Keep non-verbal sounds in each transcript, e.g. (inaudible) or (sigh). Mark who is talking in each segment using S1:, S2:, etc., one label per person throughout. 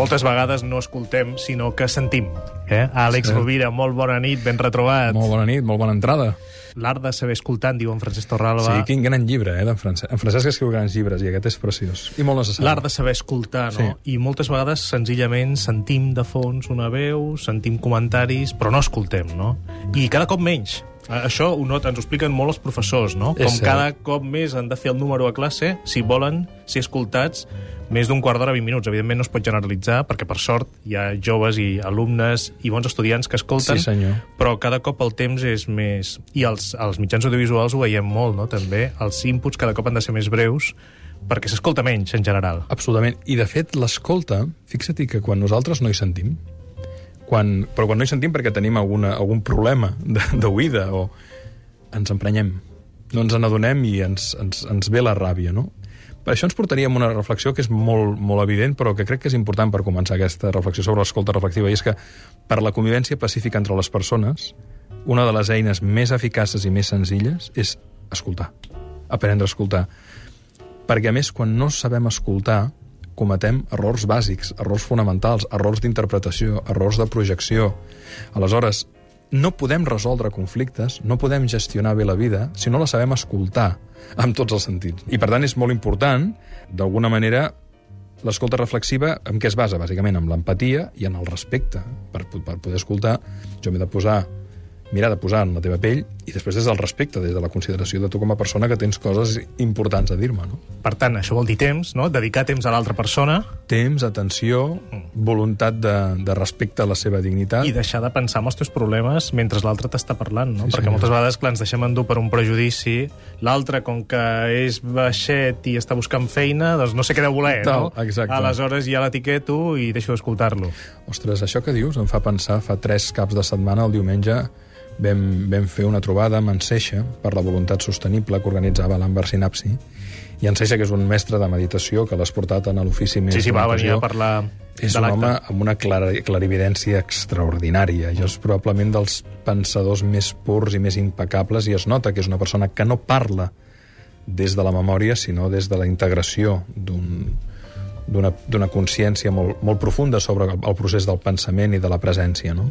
S1: moltes vegades no escoltem, sinó que sentim. Eh? Àlex
S2: Sí.
S1: Rovira, molt bona nit, ben retrobat.
S2: Molt bona nit, molt bona entrada.
S1: L'art de saber escoltar, diu en Francesc Torralba.
S2: Sí, quin gran llibre, eh, d'en Francesc. En Francesc escriu grans llibres i aquest és preciós. I molt necessari.
S1: L'art de saber escoltar, no?
S2: Sí.
S1: I moltes vegades, senzillament, sentim de fons una veu, sentim comentaris, però no escoltem, no? I cada cop menys. Eh, Això ho nota, ens ho expliquen molt els professors, no? Com cada cop més han de fer el número a classe, si volen ser escoltats, més d'un quart d'hora, 20 minuts. Evidentment no es pot generalitzar, perquè per sort hi ha joves i alumnes i bons estudiants que escolten,
S2: Sí, senyor.
S1: però cada cop el temps és més... I els, els mitjans audiovisuals ho veiem molt, no?, també. Els inputs cada cop han de ser més breus, perquè s'escolta menys, en general.
S2: Absolutament. I, de fet, l'escolta, fixa-t'hi que quan nosaltres no hi sentim, quan, però quan no hi sentim perquè tenim alguna, algun problema d'oïda o ens emprenyem, no ens n'adonem i ens, ens, ens ve la ràbia, no? Per això ens portaríem una reflexió que és molt, molt evident, però que crec que és important per començar aquesta reflexió sobre l'escolta reflexiva, i és que per la convivència pacífica entre les persones, una de les eines més eficaces i més senzilles és escoltar, aprendre a escoltar. Perquè, a més, quan no sabem escoltar, cometem errors bàsics, errors fonamentals, errors d'interpretació, errors de projecció. Aleshores, no podem resoldre conflictes, no podem gestionar bé la vida si no la sabem escoltar amb tots els sentits. I, per tant, és molt important, d'alguna manera, l'escolta reflexiva en què es basa? Bàsicament en l'empatia i en el respecte. Per, per poder escoltar, jo m'he de posar mirar de posar en la teva pell i després des del respecte, des de la consideració de tu com a persona que tens coses importants a dir-me, no?
S1: Per tant, això vol dir temps, no? Dedicar temps a l'altra persona
S2: Temps, atenció, voluntat de, de respecte a la seva dignitat.
S1: i deixar de pensar en els teus problemes mentre l'altre t'està parlant, no?
S2: Sí,
S1: Perquè
S2: senyor.
S1: moltes vegades, clar, ens deixem endur per un prejudici. L'altre, com que és baixet i està buscant feina, doncs no sé què deu voler,
S2: Tal,
S1: no?
S2: exacte.
S1: Aleshores ja l'etiqueto i deixo d'escoltar-lo.
S2: Ostres, això que dius em fa pensar, fa tres caps de setmana, el diumenge, vam, vam fer una trobada amb en Seixa per la voluntat sostenible que organitzava l'Amber Sinapsi, i en Seixa, que és un mestre de meditació que l'has portat en l'ofici més
S1: Sí, sí, va venir a parlar
S2: És un home amb una clara, clarividència extraordinària. Jo és probablement dels pensadors més purs i més impecables i es nota que és una persona que no parla des de la memòria, sinó des de la integració d'un d'una consciència molt, molt profunda sobre el, el procés del pensament i de la presència, no?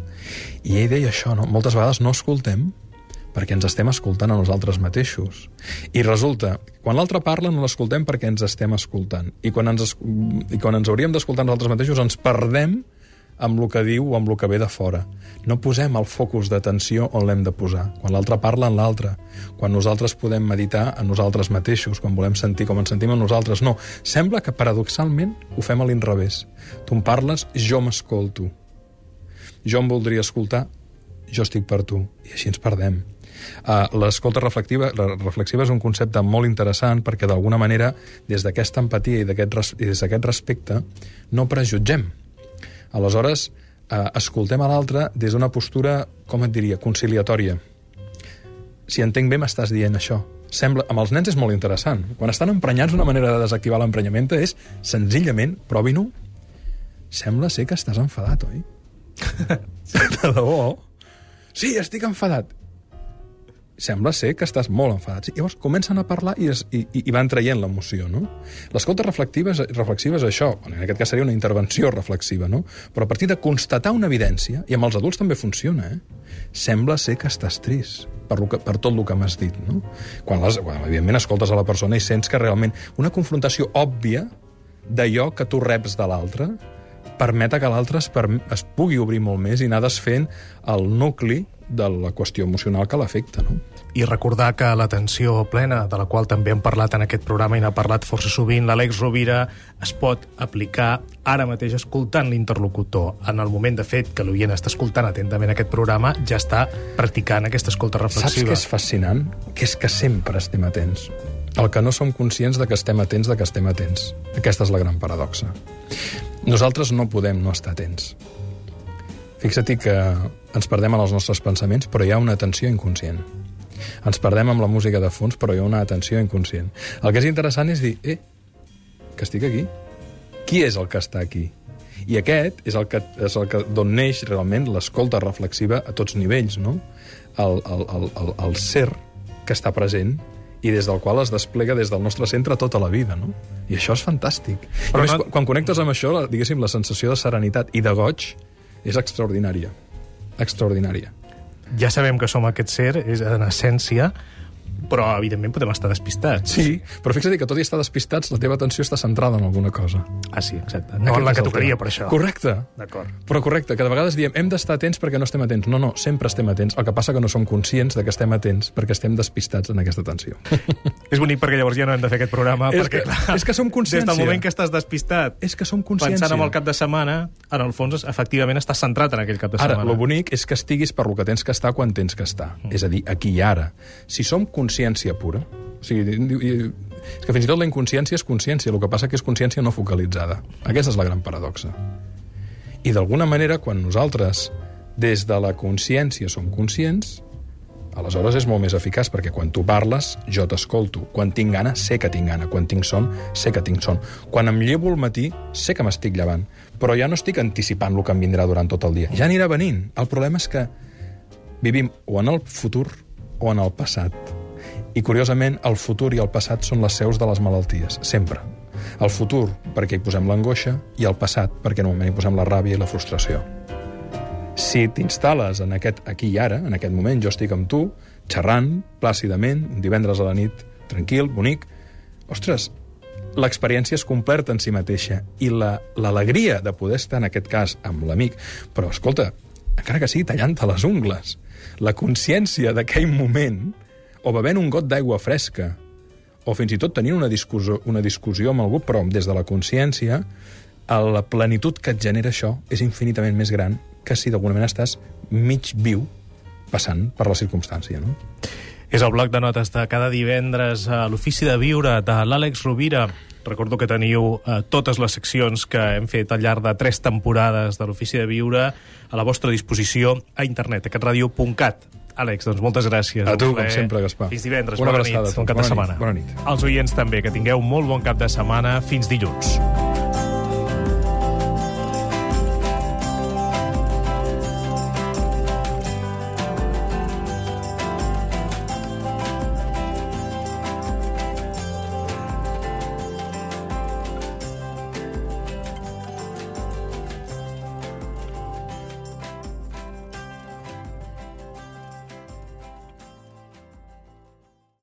S2: I ell deia això, no? Moltes vegades no escoltem perquè ens estem escoltant a nosaltres mateixos. I resulta, quan l'altre parla no l'escoltem perquè ens estem escoltant. I quan ens, i quan ens hauríem d'escoltar nosaltres mateixos ens perdem amb el que diu o amb el que ve de fora. No posem el focus d'atenció on l'hem de posar. Quan l'altre parla en l'altre. Quan nosaltres podem meditar en nosaltres mateixos, quan volem sentir com ens sentim a nosaltres. No, sembla que paradoxalment ho fem a l'inrevés. Tu em parles, jo m'escolto. Jo em voldria escoltar, jo estic per tu. I així ens perdem. Uh, L'escolta reflexiva, reflexiva és un concepte molt interessant perquè d'alguna manera des d'aquesta empatia i i des d'aquest respecte no prejutgem. Aleshores, eh, escoltem a l'altre des d'una postura, com et diria, conciliatòria. Si entenc bé, m'estàs dient això. Sembla, amb els nens és molt interessant. Quan estan emprenyats, una manera de desactivar l'emprenyament és, senzillament, provin-ho, sembla ser que estàs enfadat, oi? (laughs) de debò? Sí, estic enfadat. Sembla ser que estàs molt enfadat. Llavors comencen a parlar i, es, i, i van traient l'emoció, no? L'escolta reflexiva, és- reflexiva és això. En aquest cas seria una intervenció reflexiva, no? Però a partir de constatar una evidència, i amb els adults també funciona, eh? Sembla ser que estàs trist per, que, per tot el que m'has dit, no? Quan, les, quan, evidentment, escoltes a la persona i sents que realment una confrontació òbvia d'allò que tu reps de l'altre permet que l'altre es, perm- es pugui obrir molt més i anar desfent el nucli de la qüestió emocional que l'afecta, no?
S1: I recordar que l'atenció plena, de la qual també hem parlat en aquest programa i n'ha parlat força sovint l'Àlex Rovira, es pot aplicar ara mateix escoltant l'interlocutor. En el moment, de fet, que l'oient està escoltant atentament aquest programa, ja està practicant aquesta escolta
S2: Saps
S1: reflexiva.
S2: què és fascinant? Que és que sempre estem atents. El que no som conscients de que estem atents de que estem atents. Aquesta és la gran paradoxa. Nosaltres no podem no estar atents. Fixa't que ens perdem en els nostres pensaments, però hi ha una atenció inconscient. Ens perdem amb la música de fons, però hi ha una atenció inconscient. El que és interessant és dir, eh, que estic aquí. Qui és el que està aquí? I aquest és el que, és el que d'on neix realment l'escolta reflexiva a tots nivells, no? El, el, el, el, el ser que està present i des del qual es desplega des del nostre centre tota la vida, no? I això és fantàstic.
S1: Però
S2: Però més,
S1: no-
S2: quan connectes amb això, diguéssim, la sensació de serenitat i de goig és extraordinària. Extraordinària.
S1: Ja sabem que som aquest ser, és en essència, però evidentment podem estar despistats.
S2: Sí, però fixa't que tot i estar despistats, la teva atenció està centrada en alguna cosa.
S1: Ah, sí, exacte. No
S2: Aquest
S1: en la que
S2: el
S1: tocaria, per això.
S2: Correcte.
S1: D'acord.
S2: Però correcte, que de vegades diem hem d'estar atents perquè no estem atents. No, no, sempre estem atents. El que passa que no som conscients de que estem atents perquè estem despistats en aquesta atenció. (laughs)
S1: És bonic perquè llavors ja no hem de fer aquest programa,
S2: És
S1: perquè,
S2: que-
S1: clar,
S2: és que som consciència.
S1: Des del moment que estàs despistat,
S2: És que som consciència.
S1: pensant en el cap de setmana, en el fons, efectivament, estàs centrat en aquell cap de
S2: Ara,
S1: setmana.
S2: lo bonic és que estiguis per lo que tens que estar quan tens que estar. Mm. És a dir, aquí i ara. Si som consciència pura, o sigui, és que fins i tot la inconsciència és consciència, el que passa que és consciència no focalitzada. Aquesta és la gran paradoxa. I d'alguna manera, quan nosaltres, des de la consciència, som conscients, aleshores és molt més eficaç, perquè quan tu parles, jo t'escolto. Quan tinc gana, sé que tinc gana. Quan tinc son, sé que tinc son. Quan em llevo al matí, sé que m'estic llevant. Però ja no estic anticipant el que em vindrà durant tot el dia. Ja anirà venint. El problema és que vivim o en el futur o en el passat. I, curiosament, el futur i el passat són les seus de les malalties, sempre. El futur, perquè hi posem l'angoixa, i el passat, perquè normalment hi posem la ràbia i la frustració. Si t'instal·les en aquest aquí i ara, en aquest moment, jo estic amb tu, xerrant, plàcidament, un divendres a la nit, tranquil, bonic, ostres, l'experiència és completa en si mateixa i la- l'alegria de poder estar, en aquest cas, amb l'amic, però, escolta, encara que sigui tallant-te les ungles, la consciència d'aquell moment, o bevent un got d'aigua fresca, o fins i tot tenint una discussió, una discussió amb algú, però des de la consciència, la plenitud que et genera això és infinitament més gran que si d'alguna manera estàs mig viu passant per la circumstància, no?
S1: És el bloc de notes de cada divendres a l'Ofici de Viure de l'Àlex Rovira. Recordo que teniu eh, totes les seccions que hem fet al llarg de tres temporades de l'Ofici de Viure a la vostra disposició a internet, a catradio.cat. Àlex, doncs moltes gràcies.
S2: A tu, com
S1: plaer.
S2: sempre, Gaspar.
S1: Fins divendres,
S2: Una
S1: bona
S2: abraçada
S1: nit, bon cap de
S2: Bona nit,
S1: setmana.
S2: bona nit.
S1: Els oients també, que tingueu molt bon cap de setmana. Fins dilluns.